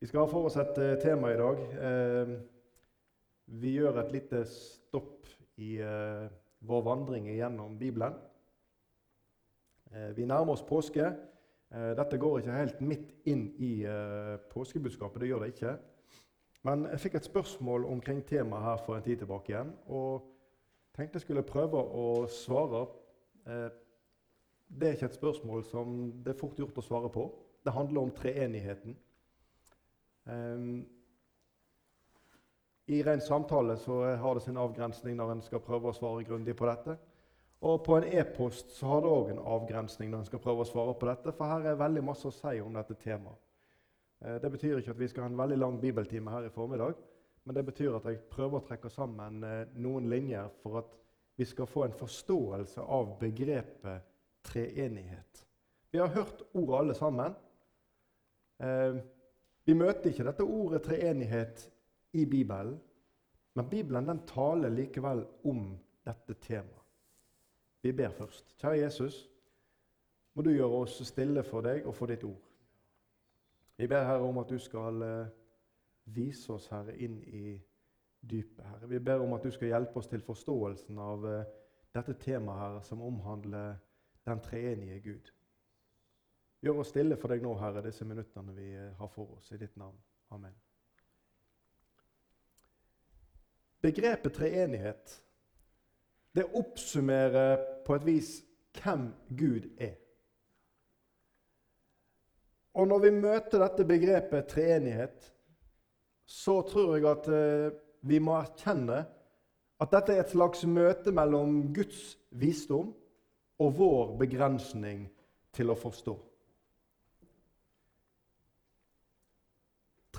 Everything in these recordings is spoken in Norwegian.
Vi skal ha for oss et eh, tema i dag. Eh, vi gjør et lite stopp i eh, vår vandring gjennom Bibelen. vi nærmer oss påske. dette går ikke helt midt inn i påskebudskapet. Det gjør det ikke. Men jeg fikk et spørsmål omkring temaet her for en tid tilbake igjen. Og tenkte jeg skulle prøve å svare. det er ikke et spørsmål som det er fort gjort å svare på. Det handler om treenigheten. Um, I ren samtale så har det sin avgrensning når en skal prøve å svare grundig på dette. Og på en e-post så har det òg en avgrensning når en skal prøve å svare på dette, for her er veldig masse å si om dette temaet. Uh, det betyr ikke at vi skal ha en veldig lang bibeltime her i formiddag, men det betyr at jeg prøver å trekke sammen uh, noen linjer for at vi skal få en forståelse av begrepet treenighet. Vi har hørt ordet alle sammen. Vi møter ikke dette ordet treenighet i Bibelen, men Bibelen den taler likevel om dette temaet. Vi ber først. Kjære Jesus, må du gjøre oss stille for deg og for ditt ord. Vi ber Herre om at du skal eh, vise oss Herre, inn i dypet. Herre. Vi ber om at du skal hjelpe oss til forståelsen av eh, dette temaet Herre, som omhandler den treenige Gud. Gjør oss stille for deg nå, Herre, disse minuttene vi eh, har for oss. I ditt navn. Amen. Begrepet treenighet det oppsummerer på et vis hvem Gud er. Og når vi møter dette begrepet treenighet, så tror jeg at eh, vi må erkjenne at dette er et slags møte mellom Guds visdom og vår begrensning til å forstå.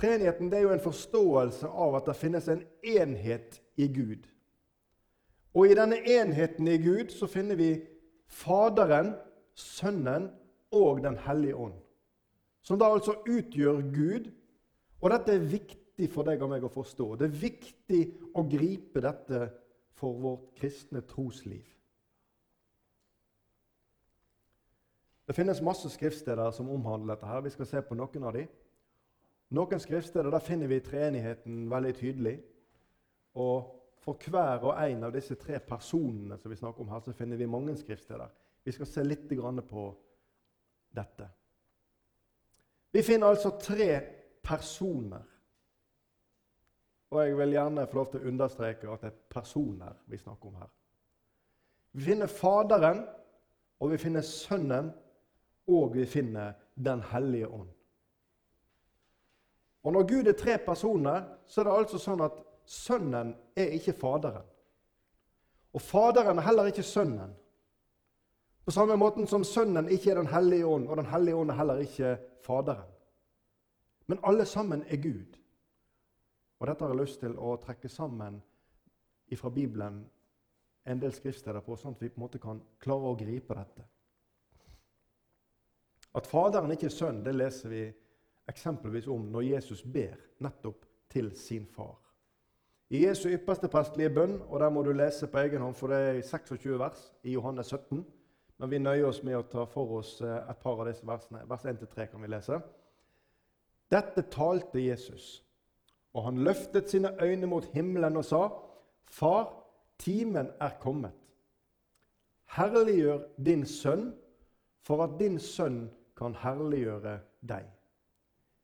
Treenigheten det er jo en forståelse av at det finnes en enhet i Gud. Og i denne enheten i Gud så finner vi Faderen, Sønnen og Den hellige ånd. Som da altså utgjør Gud. Og dette er viktig for deg og meg å forstå. Det er viktig å gripe dette for vårt kristne trosliv. Det finnes masse skriftsteder som omhandler dette. her. Vi skal se på noen av dem. Noen skriftsteder der finner vi treenigheten veldig tydelig. Og for hver og en av disse tre personene som vi snakker om her, så finner vi mange skriftsteder. Vi skal se litt på dette. Vi finner altså tre personer. Og jeg vil gjerne få lov til å understreke at det er personer vi snakker om her. Vi finner Faderen, og vi finner Sønnen, og vi finner Den hellige ånd. Og Når Gud er tre personer, så er det altså sånn at Sønnen er ikke Faderen. Og Faderen er heller ikke Sønnen. På samme måte som Sønnen ikke er Den hellige ånd, og Den hellige ånd er heller ikke Faderen. Men alle sammen er Gud. Og dette har jeg lyst til å trekke sammen fra Bibelen en del skriftsteder på, sånn at vi på en måte kan klare å gripe dette. At Faderen ikke er sønn, det leser vi eksempelvis om når Jesus ber nettopp til sin far. I Jesu ypperste prestelige bønn, og der må du lese på egen hånd, for det er 26 vers i Johannes 17, men vi nøyer oss med å ta for oss eh, et par av disse versene. Vers 1-3 kan vi lese. Dette talte Jesus, og han løftet sine øyne mot himmelen og sa, Far, timen er kommet. Herliggjør din sønn, for at din sønn kan herliggjøre deg.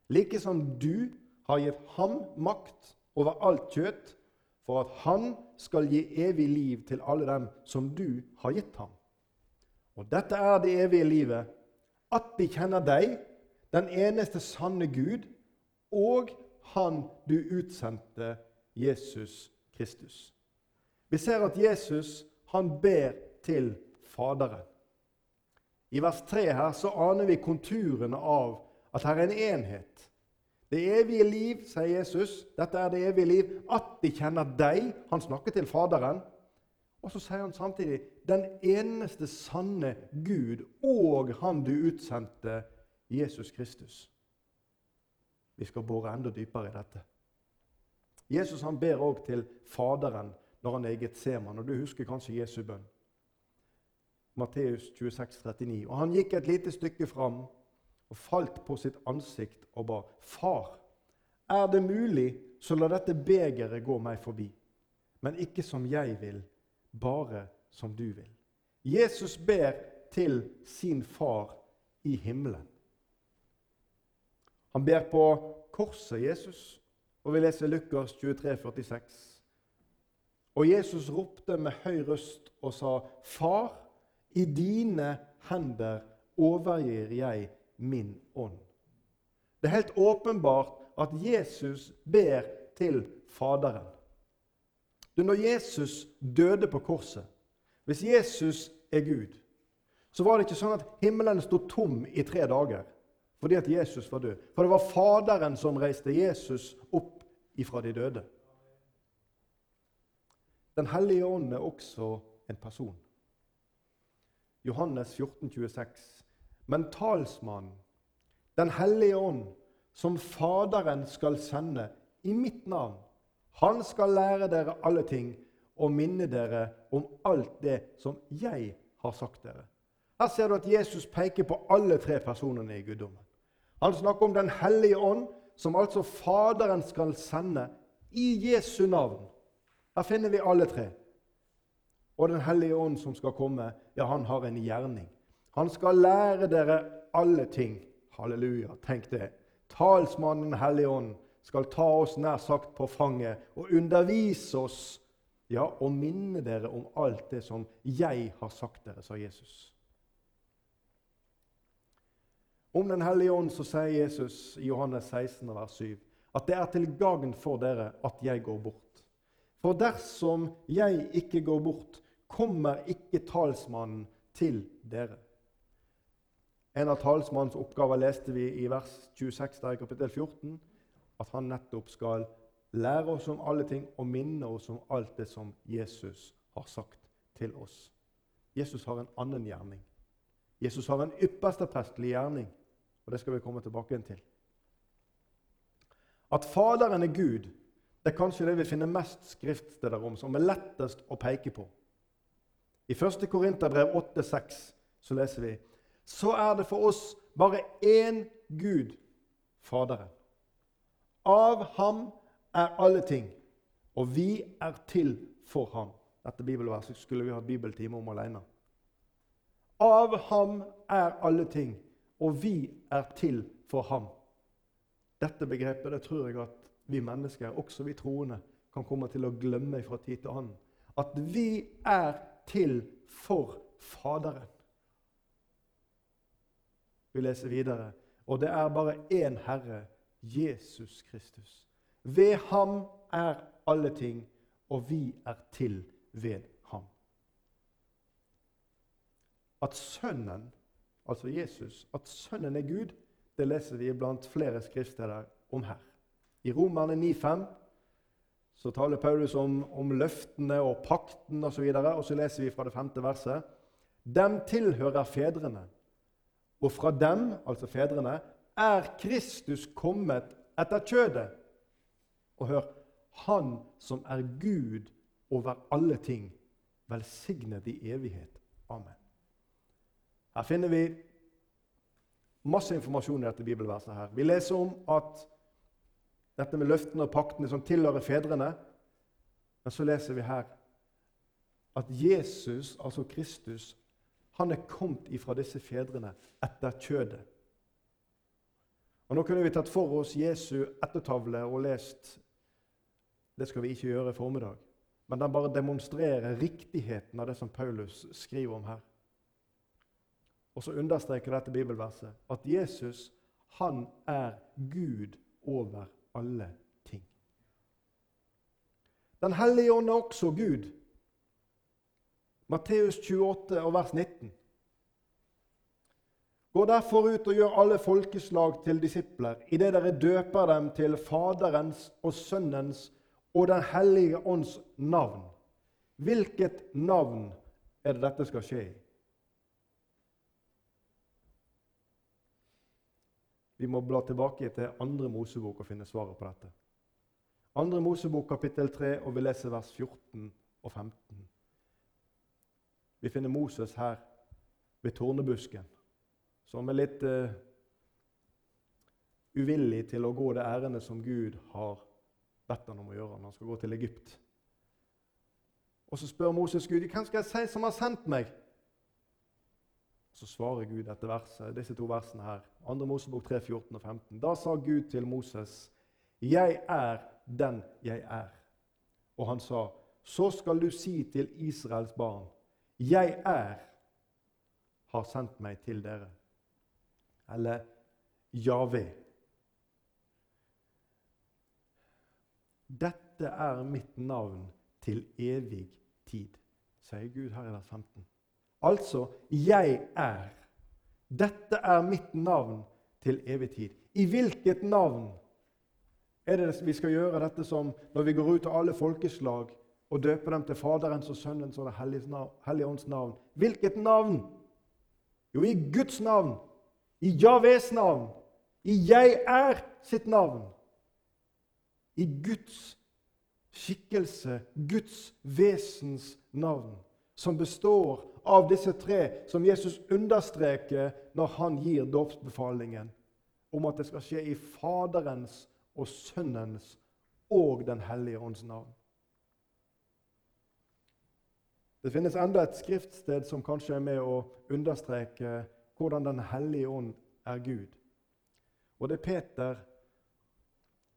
Like som du har gitt ham makt over alt kjøtt, for at han skal gi evig liv til alle dem som du har gitt ham. Og dette er det evige livet, at de kjenner deg, den eneste sanne Gud, og Han du utsendte, Jesus Kristus. Vi ser at Jesus han ber til Faderen. I vers 3 her så aner vi konturene av at her er en enhet. Det evige liv, sier Jesus, dette er det evige liv, at de kjenner deg. Han snakker til Faderen. Og så sier han samtidig den eneste sanne Gud og Han du utsendte, Jesus Kristus. Vi skal bore enda dypere i dette. Jesus han ber òg til Faderen når han er i Getseman. Og du husker kanskje Jesu bønn. Matteus 26, 39. Og han gikk et lite stykke fram og falt på sitt ansikt og ba, 'Far, er det mulig, så la dette begeret gå meg forbi. Men ikke som jeg vil, bare som du vil. Jesus ber til sin far i himmelen. Han ber på korset, Jesus, og vi leser Lukas 23, 46. Og Jesus ropte med høy røst og sa, Far, i dine hender overgir jeg min ånd. Det er helt åpenbart at Jesus ber til Faderen. Du, når Jesus døde på korset Hvis Jesus er Gud, så var det ikke sånn at himmelen sto tom i tre dager fordi at Jesus var død. For det var Faderen som reiste Jesus opp ifra de døde. Den hellige ånd er også en person. Johannes 14, 26. Men talsmannen, Den hellige ånd, som Faderen skal sende i mitt navn, han skal lære dere alle ting og minne dere om alt det som jeg har sagt dere. Her ser du at Jesus peker på alle tre personene i guddommen. Han snakker om Den hellige ånd, som altså Faderen skal sende i Jesu navn. Her finner vi alle tre. Og Den hellige ånd som skal komme, ja, han har en gjerning. Han skal lære dere alle ting. Halleluja. Tenk det. Talsmannen Helligånd skal ta oss nær sagt på fanget og undervise oss ja, og minne dere om alt det som jeg har sagt dere, sa Jesus. Om Den hellige ånd så sier Jesus i Johannes 16, vers 7, at det er til gagn for dere at jeg går bort. For dersom jeg ikke går bort, kommer ikke talsmannen til dere. En av talsmannens oppgaver leste vi i vers 26 der i kapittel 14. At han nettopp skal lære oss om alle ting og minne oss om alt det som Jesus har sagt til oss. Jesus har en annen gjerning. Jesus har en ypperste prestelig gjerning, og det skal vi komme tilbake til. At Faderen er Gud, det er kanskje det vi finner mest skriftsteder om, som er lettest å peke på. I 1. Korinterbrev 8,6 så leser vi så er det for oss bare én Gud, Faderen. Av ham er alle ting, og vi er til for ham. Dette bibelverset skulle vi hatt bibeltime om alene. Av ham er alle ting, og vi er til for ham. Dette begrepet det tror jeg at vi mennesker, også vi troende, kan komme til å glemme fra tid til annen. At vi er til for Faderen. Vi leser videre. Og det er bare én Herre, Jesus Kristus. Ved ham er alle ting, og vi er til ved ham. At Sønnen, altså Jesus, at Sønnen er Gud, det leser vi blant flere skriftsteder om her. I Romerne 9,5 så taler Paulus om, om løftene og pakten osv. Og, så og så leser vi fra det femte verset. Dem tilhører fedrene, og fra dem, altså fedrene, er Kristus kommet etter kjødet. Og hør Han som er Gud over alle ting, velsignet i evighet. Amen. Her finner vi masse informasjon i dette bibelverset. her. Vi leser om at dette med løftene og paktene som tilhører fedrene. Men så leser vi her at Jesus, altså Kristus, han er kommet ifra disse fedrene etter kjødet. Og Nå kunne vi tatt for oss Jesu ettertavle og lest Det skal vi ikke gjøre i formiddag. Men den bare demonstrerer riktigheten av det som Paulus skriver om her. Og så understreker dette bibelverset at Jesus, han er Gud over alle ting. Den hellige ånd er også Gud. Matteus 28 og vers 19. Gå derfor ut og gjør alle folkeslag til disipler, idet dere døper dem til Faderens og Sønnens og Den hellige ånds navn. Hvilket navn er det dette skal skje i? Vi må bla tilbake til andre Mosebok og finne svaret på dette. Andre Mosebok kapittel 3, og vi leser vers 14 og 15. Vi finner Moses her ved tornebusken, som er litt uh, uvillig til å gå det ærendet som Gud har bedt han om å gjøre når han skal gå til Egypt. Og Så spør Moses Gud hvem skal jeg si som har sendt meg. Så svarer Gud dette verset, disse to versene her. 2. Mosebok 3, 14 og 15. Da sa Gud til Moses, 'Jeg er den jeg er.' Og han sa, 'Så skal du si til Israels barn:" 'Jeg er, har sendt meg til dere.' Eller Jave. Dette er mitt navn til evig tid, sier Gud her i vers 15. Altså 'jeg er'. Dette er mitt navn til evig tid. I hvilket navn er det vi skal gjøre dette som når vi går ut av alle folkeslag og døper dem til Faderens og Sønnens og Det hellige ånds navn? Hvilket navn? Jo, i Guds navn. I Javes navn. I Jeg er sitt navn. I Guds skikkelse, Guds vesens navn, som består av disse tre, som Jesus understreker når han gir dåpsbefalingen om at det skal skje i Faderens og Sønnens og Den hellige ånds navn. Det finnes enda et skriftsted som kanskje er med å understreke hvordan Den hellige ånd er Gud. Og det er Peter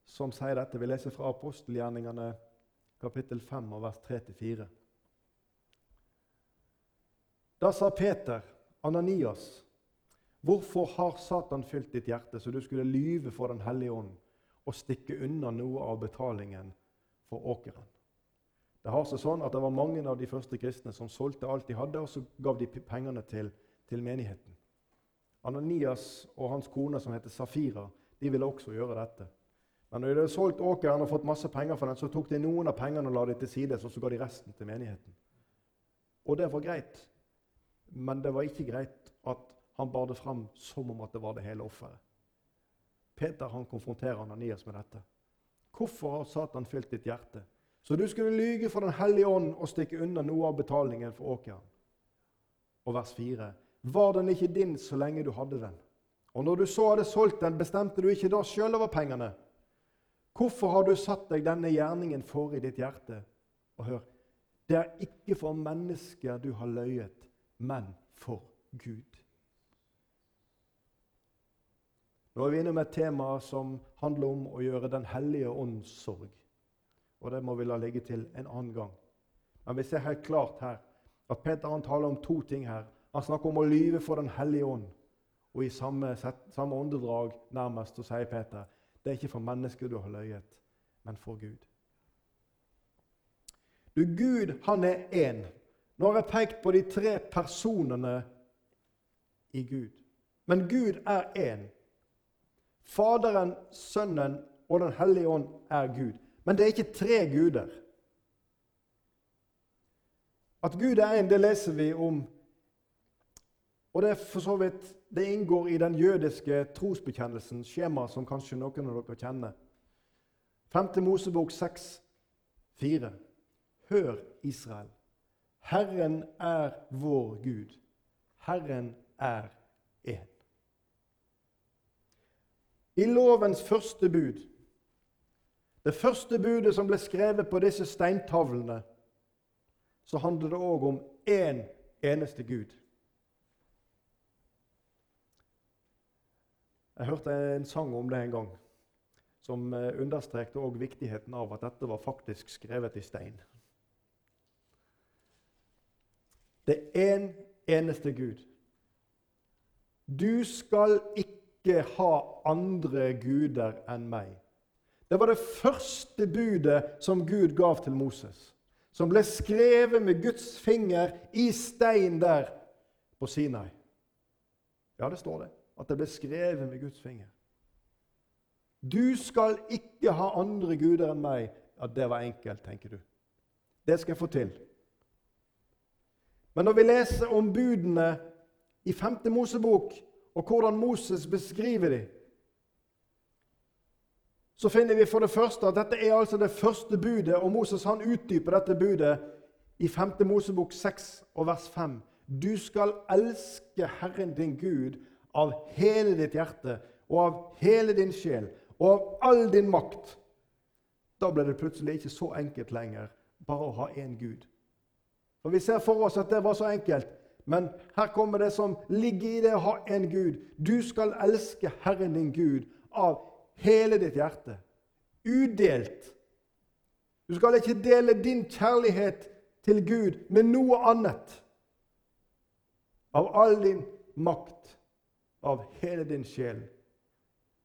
som sier dette. Vi leser fra apostelgjerningene kapittel 5 vers 3-4. Da sa Peter, Ananias, hvorfor har Satan fylt ditt hjerte så du skulle lyve for Den hellige ånd og stikke unna noe av betalingen for åkeren? Det har seg sånn at det var mange av de første kristne som solgte alt de hadde, og så gav de pengene til, til menigheten. Ananias og hans kone, som heter Safira, de ville også gjøre dette. Men når de hadde solgt åkeren og fått masse penger for den, så tok de noen av pengene og la dem til side, og så ga de resten til menigheten. Og det var greit. Men det var ikke greit at han bar det fram som om at det var det hele offeret. Peter han konfronterer Ananias med dette. Hvorfor har Satan fylt ditt hjerte? Så du skulle lyge for Den hellige ånd og stikke unna noe av betalingen for åkeren. Og vers 4. Var den ikke din så lenge du hadde den? Og når du så hadde solgt den, bestemte du ikke da sjøl over pengene? Hvorfor har du satt deg denne gjerningen for i ditt hjerte? Og hør, det er ikke for mennesker du har løyet, men for Gud. Nå er vi inne med et tema som handler om å gjøre Den hellige ånds sorg. Og det må vi la ligge til en annen gang. Men vi ser helt klart her at Peter han taler om to ting her. Han snakker om å lyve for Den hellige ånd. Og i samme, samme åndedrag nærmest så sier Peter det er ikke for mennesker du har løyet, men for Gud. Du, Gud, han er én. Nå har jeg pekt på de tre personene i Gud. Men Gud er én. Faderen, Sønnen og Den hellige ånd er Gud. Men det er ikke tre guder. At Gud er én, det leser vi om. Og det, for så vidt, det inngår i den jødiske trosbekjennelsen, skjema som kanskje noen av dere kjenner. 5. Mosebok 6, 4. Hør, Israel. Herren er vår Gud. Herren er én. I lovens første bud, det første budet som ble skrevet på disse steintavlene, så handler det òg om én eneste Gud. Jeg hørte en sang om det en gang, som understrekte understrekte viktigheten av at dette var faktisk skrevet i stein. Det er én en eneste Gud. Du skal ikke ha andre guder enn meg. Det var det første budet som Gud gav til Moses, som ble skrevet med Guds finger i stein der på Sinai. Ja, det står det. At det ble skrevet med Guds finger. Du skal ikke ha andre guder enn meg. Ja, det var enkelt, tenker du. Det skal jeg få til. Men når vi leser om budene i 5. Mosebok, og hvordan Moses beskriver dem, så finner vi for det første at dette er altså det første budet, og Moses han utdyper dette budet i 5. Mosebok 6 og vers 5. Du skal elske Herren din Gud av hele ditt hjerte og av hele din sjel og av all din makt, da ble det plutselig ikke så enkelt lenger bare å ha én Gud. Og Vi ser for oss at det var så enkelt, men her kommer det som ligger i det å ha en Gud. Du skal elske Herren din Gud av hele ditt hjerte. Udelt. Du skal ikke dele din kjærlighet til Gud med noe annet. Av all din makt, av hele din sjel.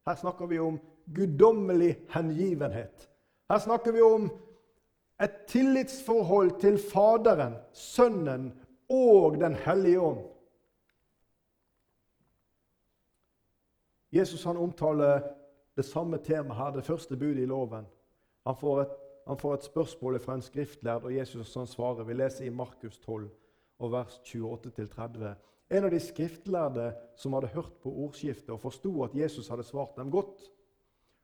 Her snakker vi om guddommelig hengivenhet. Her snakker vi om et tillitsforhold til Faderen, Sønnen og Den hellige ånd. Jesus han omtaler det samme temaet her, det første budet i loven. Han får et, han får et spørsmål fra en skriftlærd, og Jesus han svarer. Vi leser i Markus 12, og vers 28-30. En av de skriftlærde som hadde hørt på ordskiftet og forsto at Jesus hadde svart dem godt,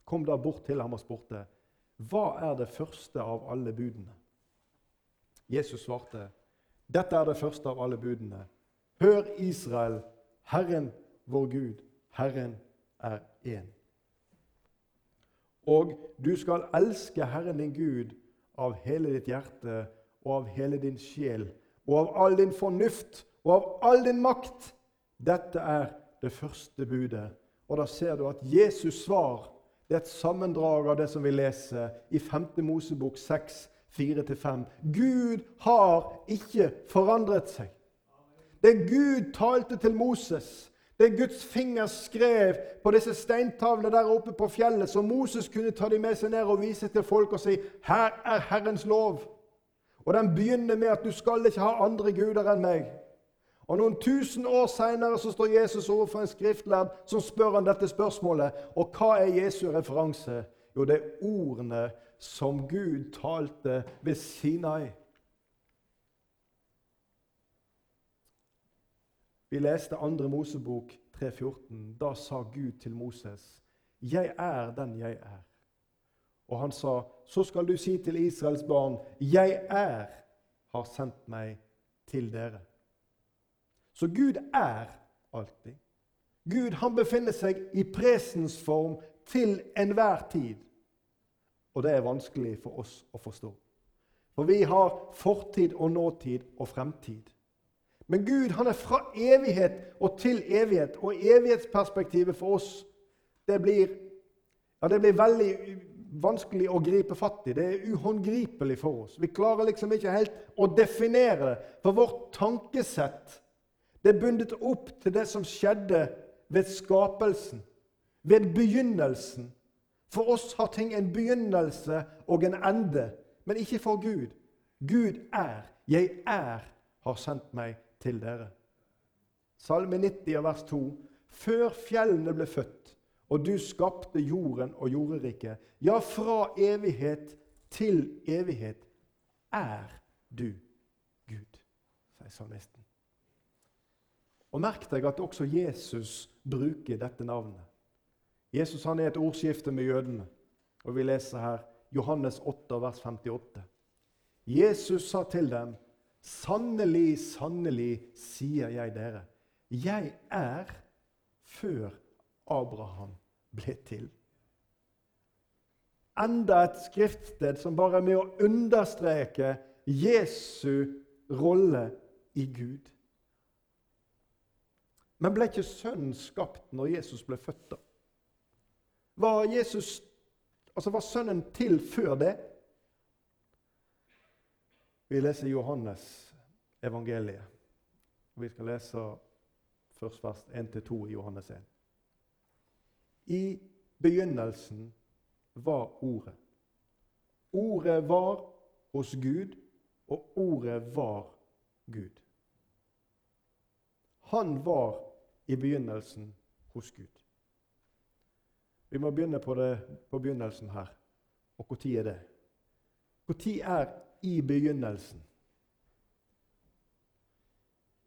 kom da bort til ham og spurte hva er det første av alle budene? Jesus svarte, dette er det første av alle budene. Hør, Israel, Herren vår Gud, Herren er én. Og du skal elske Herren din Gud av hele ditt hjerte og av hele din sjel og av all din fornuft og av all din makt. Dette er det første budet. Og da ser du at Jesus' svar det er et sammendrag av det som vi leser i 5. Mosebok 6, 4-5. Gud har ikke forandret seg. Det Gud talte til Moses, det Guds finger skrev på disse steintavlene der oppe på fjellet, så Moses kunne ta dem med seg ned og vise til folk og si 'Her er Herrens lov'. Og Den begynner med at 'du skal ikke ha andre guder enn meg'. Og Noen tusen år seinere står Jesus overfor en skriftlærd som spør han dette spørsmålet. Og hva er Jesu referanse? Jo, det er ordene som Gud talte ved Sinai. Vi leste 2. Mosebok 3,14. Da sa Gud til Moses, 'Jeg er den jeg er.' Og han sa, 'Så skal du si til Israels barn:" 'Jeg er, har sendt meg til dere.' Så Gud er alltid. Gud han befinner seg i presens form til enhver tid. Og det er vanskelig for oss å forstå. For vi har fortid og nåtid og fremtid. Men Gud han er fra evighet og til evighet, og evighetsperspektivet for oss det blir, ja, det blir veldig vanskelig å gripe fatt i. Det er uhåndgripelig for oss. Vi klarer liksom ikke helt å definere det. For vårt tankesett det er bundet opp til det som skjedde ved skapelsen, ved begynnelsen. For oss har ting en begynnelse og en ende, men ikke for Gud. Gud er. Jeg er, har sendt meg til dere. Salme 90 vers 2. Før fjellene ble født, og du skapte jorden og jorderiket, ja, fra evighet til evighet er du Gud, sier salmisten. Og Merk deg at også Jesus bruker dette navnet. Jesus han er et ordskifte med jødene. Og Vi leser her Johannes 8, vers 58. Jesus sa til dem, 'Sannelig, sannelig, sier jeg dere, jeg er før Abraham ble til.' Enda et skriftsted som bare er med å understreke Jesu rolle i Gud. Men ble ikke Sønnen skapt når Jesus ble født? da? Var, Jesus, altså var Sønnen til før det? Vi leser Johannes evangeliet. Vi skal lese først vers 1-2 i Johannes 1. I begynnelsen var Ordet. Ordet var hos Gud, og Ordet var Gud. Han var i begynnelsen hos Gud. Vi må begynne på, det, på begynnelsen her. Og når er det? Når er i begynnelsen?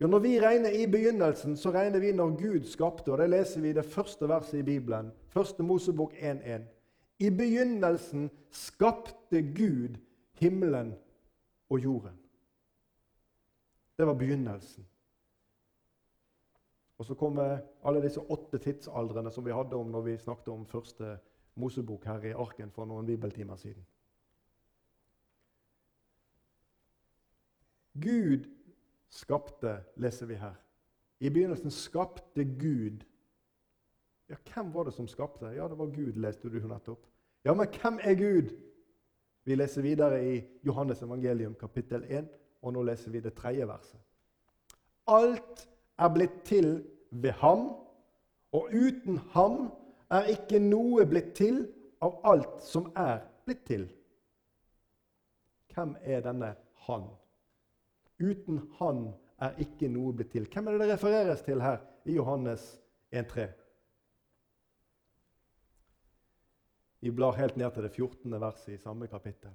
Ja, Når vi regner i begynnelsen, så regner vi når Gud skapte. og Det leser vi i det første verset i Bibelen. Første Mosebok 1.1. I begynnelsen skapte Gud himmelen og jorden. Det var begynnelsen. Og så kommer alle disse åtte tidsaldrene som vi hadde om når vi snakket om første Mosebok her i Arken for noen bibeltimer siden. Gud skapte, leser vi her. I begynnelsen skapte Gud. Ja, Hvem var det som skapte? Ja, det var Gud, leste du nettopp. Ja, men hvem er Gud? Vi leser videre i Johannes evangelium kapittel 1, og nå leser vi det tredje verset. Alt er blitt til ved ham, og uten ham er ikke noe blitt til av alt som er blitt til. Hvem er denne han? Uten han er ikke noe blitt til. Hvem er det det refereres til her i Johannes 1,3? Vi blar helt ned til det 14. verset i samme kapittel.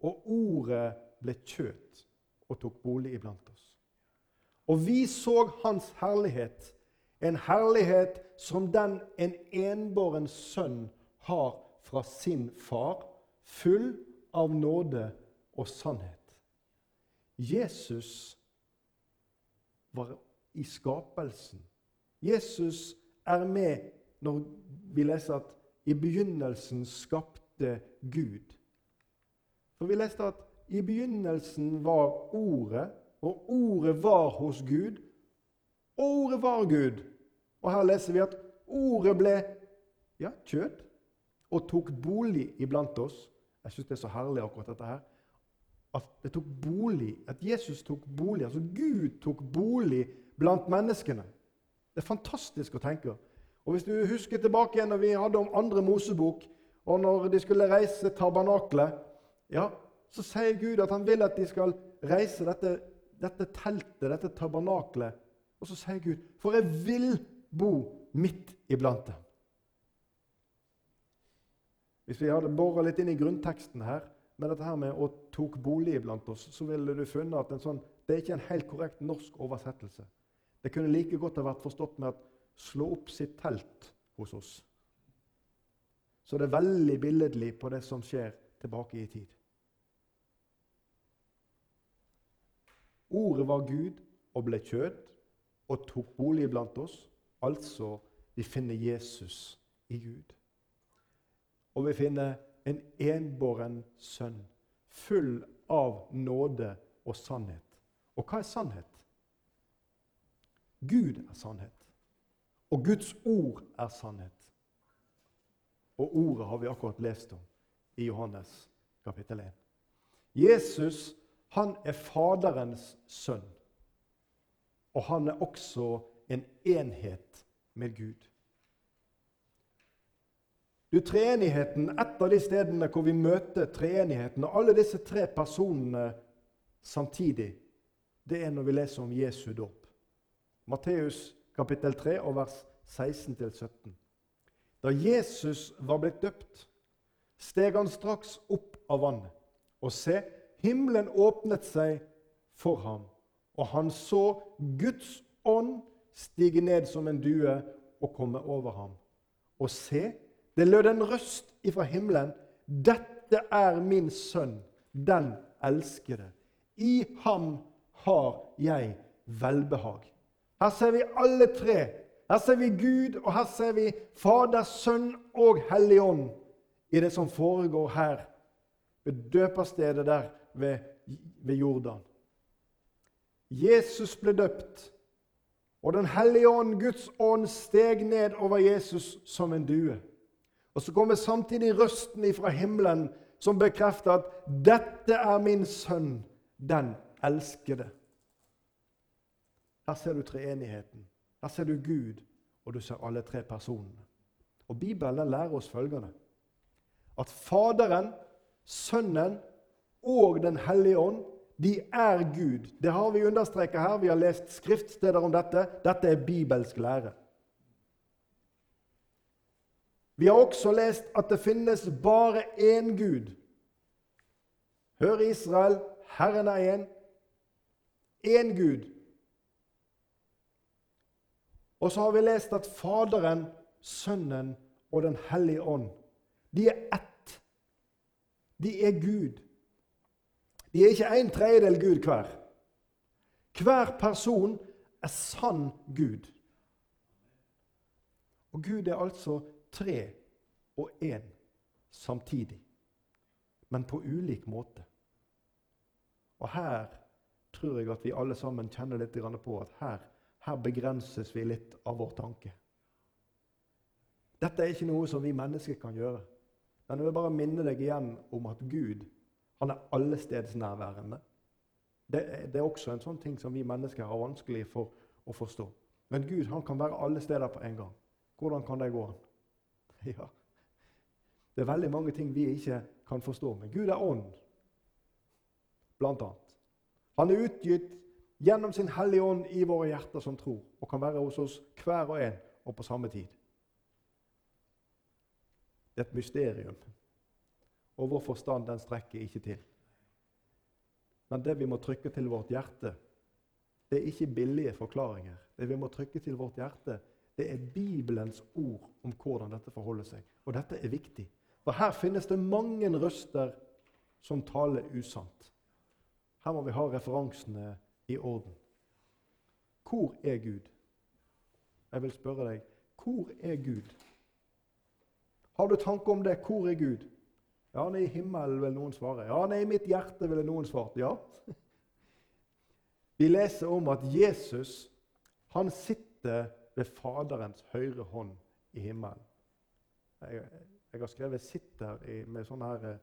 Og ordet ble kjøt og tok bolig iblant oss. Og vi så hans herlighet, en herlighet som den en enbåren sønn har fra sin far, full av nåde og sannhet. Jesus var i skapelsen. Jesus er med når vi leser at i begynnelsen skapte Gud. For vi leste at i begynnelsen var Ordet, og Ordet var hos Gud. Og Ordet var Gud. Og her leser vi at Ordet ble ja, kjøtt og tok bolig iblant oss. Jeg syns det er så herlig, akkurat dette her at det tok bolig, at Jesus tok bolig, altså Gud tok bolig blant menneskene. Det er fantastisk å tenke. Og Hvis du husker tilbake igjen når vi hadde om andre Mosebok, og når de skulle reise tabernaklet, ja, så sier Gud at han vil at de skal reise dette, dette teltet, dette tabernaklet. Og så sier Gud, 'For jeg vil bo midt iblant dem'. Hvis vi hadde bora litt inn i grunnteksten her, med dette her med 'å tok bolig iblant oss', så ville du funnet at en sånn, det er ikke en helt korrekt norsk oversettelse. Det kunne like godt ha vært forstått med at 'slå opp sitt telt hos oss'. Så det er veldig billedlig på det som skjer tilbake i tid. Ordet var Gud og ble kjød og tok bolig iblant oss. Altså, vi finner Jesus i Gud. Og vi finner en enbåren sønn, full av nåde og sannhet. Og hva er sannhet? Gud er sannhet. Og Guds ord er sannhet. Og ordet har vi akkurat lest om i Johannes kapittel 1. Jesus han er Faderens sønn, og han er også en enhet med Gud. Du, Treenigheten, et av de stedene hvor vi møter treenigheten og alle disse tre personene samtidig, det er når vi leser om Jesu dåp. Matteus kapittel 3 og vers 16-17. Da Jesus var blitt døpt, steg han straks opp av vannet. Og se, himmelen åpnet seg for ham, og han så Guds ånd stige ned som en due og komme over ham. Og se, det lød en røst ifra himmelen. Dette er min sønn, den elskede. I ham har jeg velbehag. Her ser vi alle tre. Her ser vi Gud, og her ser vi Fader, Sønn og Hellig Ånd i det som foregår her ved døperstedet der ved, ved Jordan. Jesus ble døpt, og Den hellige ånd, Guds ånd, steg ned over Jesus som en due. Og så kommer samtidig røsten ifra himmelen som bekrefter at 'dette er min sønn, den elskede'. Her ser du treenigheten. Her ser du Gud, og du ser alle tre personene. Og Bibelen lærer oss følgende at Faderen, Sønnen og Den hellige ånd de er Gud. Det har vi understreket her. Vi har lest skriftsteder om dette. Dette er bibelsk lære. Vi har også lest at det finnes bare én Gud. Hør Israel, Herren er én. Én Gud. Og så har vi lest at Faderen, Sønnen og Den hellige ånd, de er ett. De er Gud. De er ikke en tredjedel Gud hver. Hver person er sann Gud. Og Gud er altså tre og én samtidig, men på ulik måte. Og her tror jeg at vi alle sammen kjenner litt på at her, her begrenses vi litt av vår tanke. Dette er ikke noe som vi mennesker kan gjøre. Men jeg vil bare minne deg igjen om at Gud han er allestedsnærværende. Det, det er også en sånn ting som vi mennesker har vanskelig for å forstå. Men Gud han kan være alle steder på en gang. Hvordan kan det gå an? Ja. Det er veldig mange ting vi ikke kan forstå. Men Gud er ånd, blant annet. Han er utgitt gjennom sin Hellige Ånd i våre hjerter som tror, og kan være hos oss hver og en og på samme tid. Det er et mysterium, og vår forstand den strekker ikke til. Men det vi må trykke til vårt hjerte, det er ikke billige forklaringer. Det vi må trykke til vårt hjerte, det er Bibelens ord om hvordan dette forholder seg. Og dette er viktig. For her finnes det mange røster som taler usant. Her må vi ha referansene i orden. Hvor er Gud? Jeg vil spørre deg hvor er Gud? Har du tanke om det? Hvor er Gud? Ja, han er i himmelen, vil noen svare. Ja, han er i mitt hjerte, ville noen svart. Ja. Vi leser om at Jesus han sitter ved Faderens høyre hånd i himmelen. Jeg, jeg har skrevet 'sitter' med sånne her eh,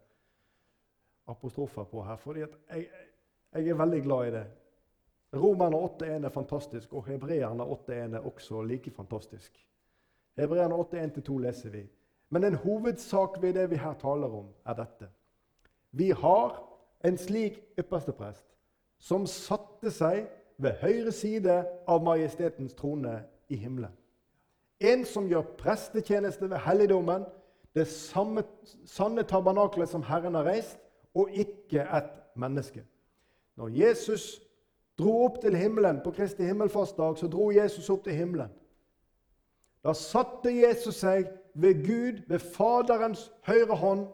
apostrofer på her, fordi jeg, jeg, er veldig glad i det. Romerne 8.1 er fantastisk, og hebreerne 8.1 er også like fantastisk. Hebreerne 8.1-2 leser vi. Men en hovedsak ved det vi her taler om, er dette. Vi har en slik ypperste prest som satte seg ved høyre side av majestetens trone i himmelen. En som gjør prestetjeneste ved helligdommen, det samme sanne tabernaklet som Herren har reist, og ikke et menneske. Når Jesus dro opp til himmelen på Kristi himmelfartsdag, så dro Jesus opp til himmelen. Da satte Jesus seg ved Gud, ved Faderens høyre hånd.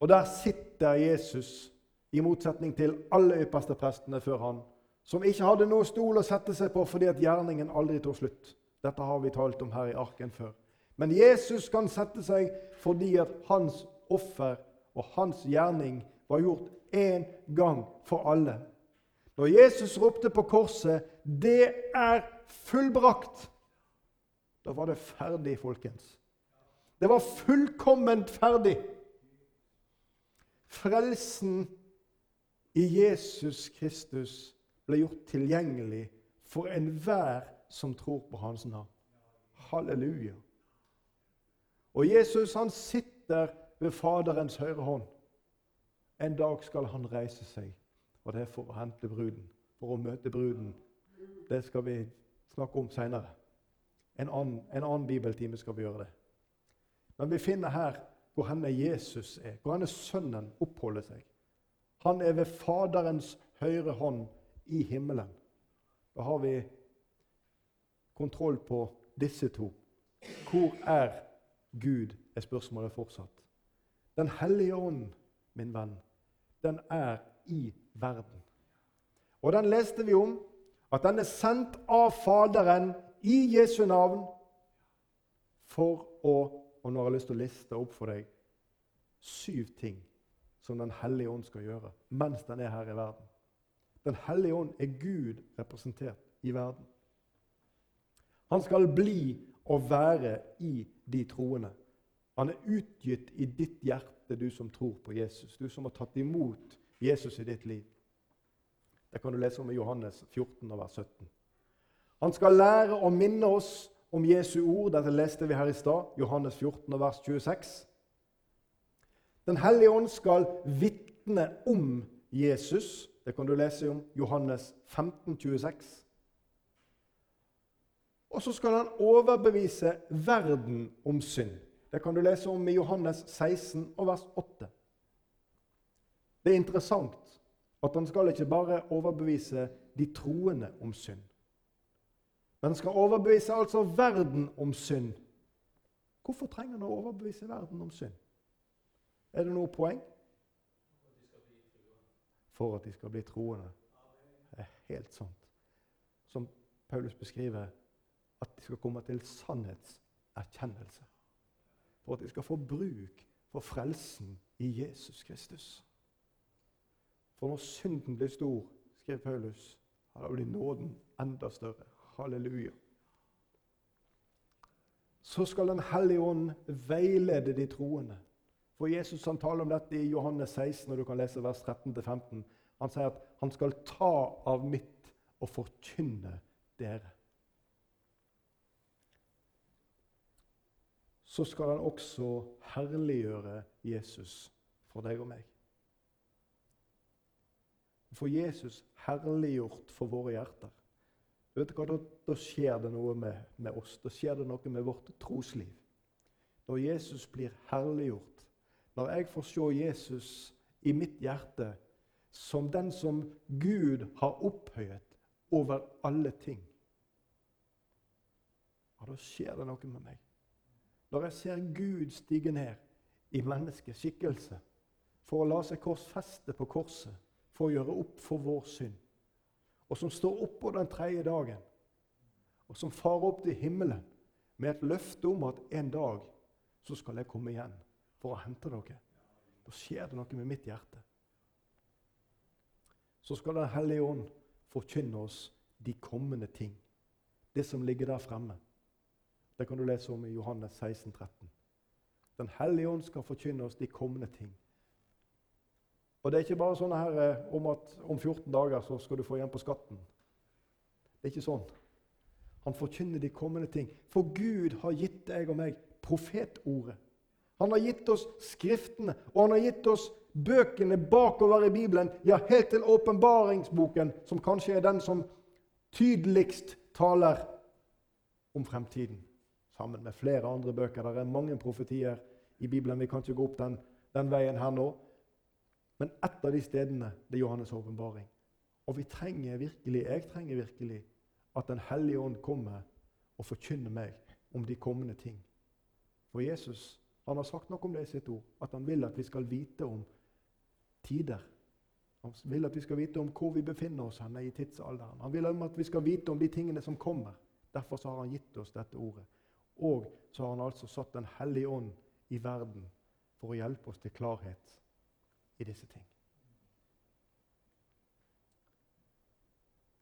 Og der sitter Jesus, i motsetning til alle ypperste prestene før han, som ikke hadde noe stol å sette seg på fordi at gjerningen aldri tok slutt. Dette har vi talt om her i arken før. Men Jesus kan sette seg fordi at hans offer og hans gjerning var gjort én gang for alle. Når Jesus ropte på korset 'Det er fullbrakt', da var det ferdig, folkens. Det var fullkomment ferdig. Frelsen i Jesus Kristus ble gjort tilgjengelig for enhver som tror på hans navn. Halleluja. Og Jesus han sitter ved Faderens høyre hånd. En dag skal han reise seg, og det er for å hente bruden. For å møte bruden. Det skal vi snakke om seinere. En en annen bibeltime skal vi gjøre det. Men vi finner her hvor henne Jesus er, hvor henne Sønnen oppholder seg. Han er ved Faderens høyre hånd i himmelen. Da har vi kontroll på disse to. Hvor er Gud, er spørsmålet fortsatt. Den hellige ånd, min venn, den er i verden. Og den leste vi om, at den er sendt av Faderen i Jesu navn for å Og nå har jeg lyst til å liste opp for deg syv ting som Den hellige ånd skal gjøre mens den er her i verden. Den hellige ånd er Gud representert i verden. Han skal bli og være i de troende. Han er utgitt i ditt hjerte, du som tror på Jesus. Du som har tatt imot Jesus i ditt liv. Det kan du lese om i Johannes 14, vers 17. Han skal lære å minne oss om Jesu ord. Dette leste vi her i stad. Johannes 14, vers 26. Den hellige ånd skal vitne om Jesus. Det kan du lese om Johannes 15, 26. Og så skal han overbevise verden om synd. Det kan du lese om i Johannes 16, vers 8. Det er interessant at han skal ikke bare overbevise de troende om synd. Men skal overbevise altså verden om synd. Hvorfor trenger han å overbevise verden om synd? Er det noe poeng? For at de skal bli troende. Det er helt sant. Som Paulus beskriver, at de skal komme til sannhetserkjennelse. For at de skal få bruk for frelsen i Jesus Kristus. For når synden blir stor, skrev Paulus, da blir nåden enda større. Halleluja. Så skal Den hellige ånd veilede de troende. For Jesus han taler om dette i Johannes 16, og du kan lese vers 13-15. Han sier at han skal ta av mitt og forkynne dere. Så skal han også herliggjøre Jesus for deg og meg. For Jesus herliggjort for våre hjerter. Du vet hva, da, da skjer det noe med, med, oss. Da skjer det noe med vårt trosliv. Når Jesus blir herliggjort, når jeg får se Jesus i mitt hjerte som den som Gud har opphøyet over alle ting, ja, da skjer det noe med meg. Når jeg ser Gud stige ned i menneskeskikkelse for å la seg korsfeste på korset for å gjøre opp for vår synd, og som står oppå den tredje dagen, og som farer opp til himmelen med et løfte om at en dag så skal jeg komme igjen for å hente noe. Da skjer det noe med mitt hjerte. Så skal Den hellige ånd forkynne oss de kommende ting. Det som ligger der fremme. Det kan du lese om i Johannes 16, 13. Den hellige ånd skal forkynne oss de kommende ting. Og det er ikke bare sånn her eh, om at om 14 dager så skal du få igjen på skatten. Det er ikke sånn. Han forkynner de kommende ting. For Gud har gitt deg og meg profetordet. Han har gitt oss Skriftene, og han har gitt oss bøkene bakover i Bibelen, ja, helt til åpenbaringsboken, som kanskje er den som tydeligst taler om fremtiden. Sammen med flere andre bøker. Det er mange profetier i Bibelen. Vi kan ikke gå opp den, den veien her nå. Men ett av de stedene det er Johannes' åpenbaring. Og vi trenger virkelig, jeg trenger virkelig at Den hellige ånd kommer og forkynner meg om de kommende ting. For Jesus han har sagt noe om det i sitt ord, at han vil at vi skal vite om tider. Han vil at vi skal vite om hvor vi befinner oss henne i tidsalderen. Han vil at vi skal vite om de tingene som kommer. Derfor har han gitt oss dette ordet. Og så har han altså satt Den hellige ånd i verden for å hjelpe oss til klarhet i disse ting.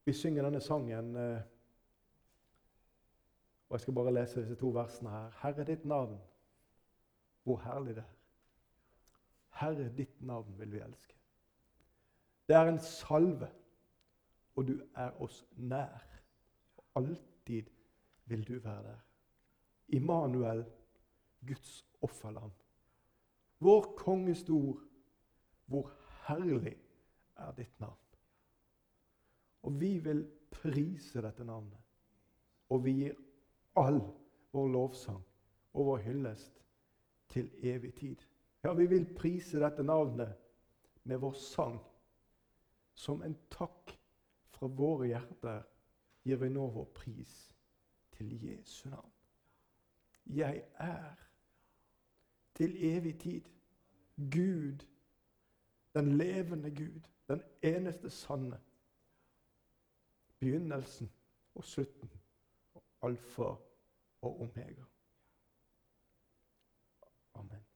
Vi synger denne sangen, eh, og jeg skal bare lese disse to versene her. Herre, ditt navn, hvor herlig det er. Herre, ditt navn vil vi elske. Det er en salve, og du er oss nær. Alltid vil du være der. Immanuel, Guds offerland. Vår konges ord hvor herlig er ditt navn? Og vi vil prise dette navnet. Og vi gir all vår lovsang og vår hyllest til evig tid. Ja, vi vil prise dette navnet med vår sang. Som en takk fra våre hjerter gir vi nå vår pris til Jesu navn. Jeg er til evig tid Gud den levende Gud, den eneste sanne. Begynnelsen og slutten, alfa og omega. Amen.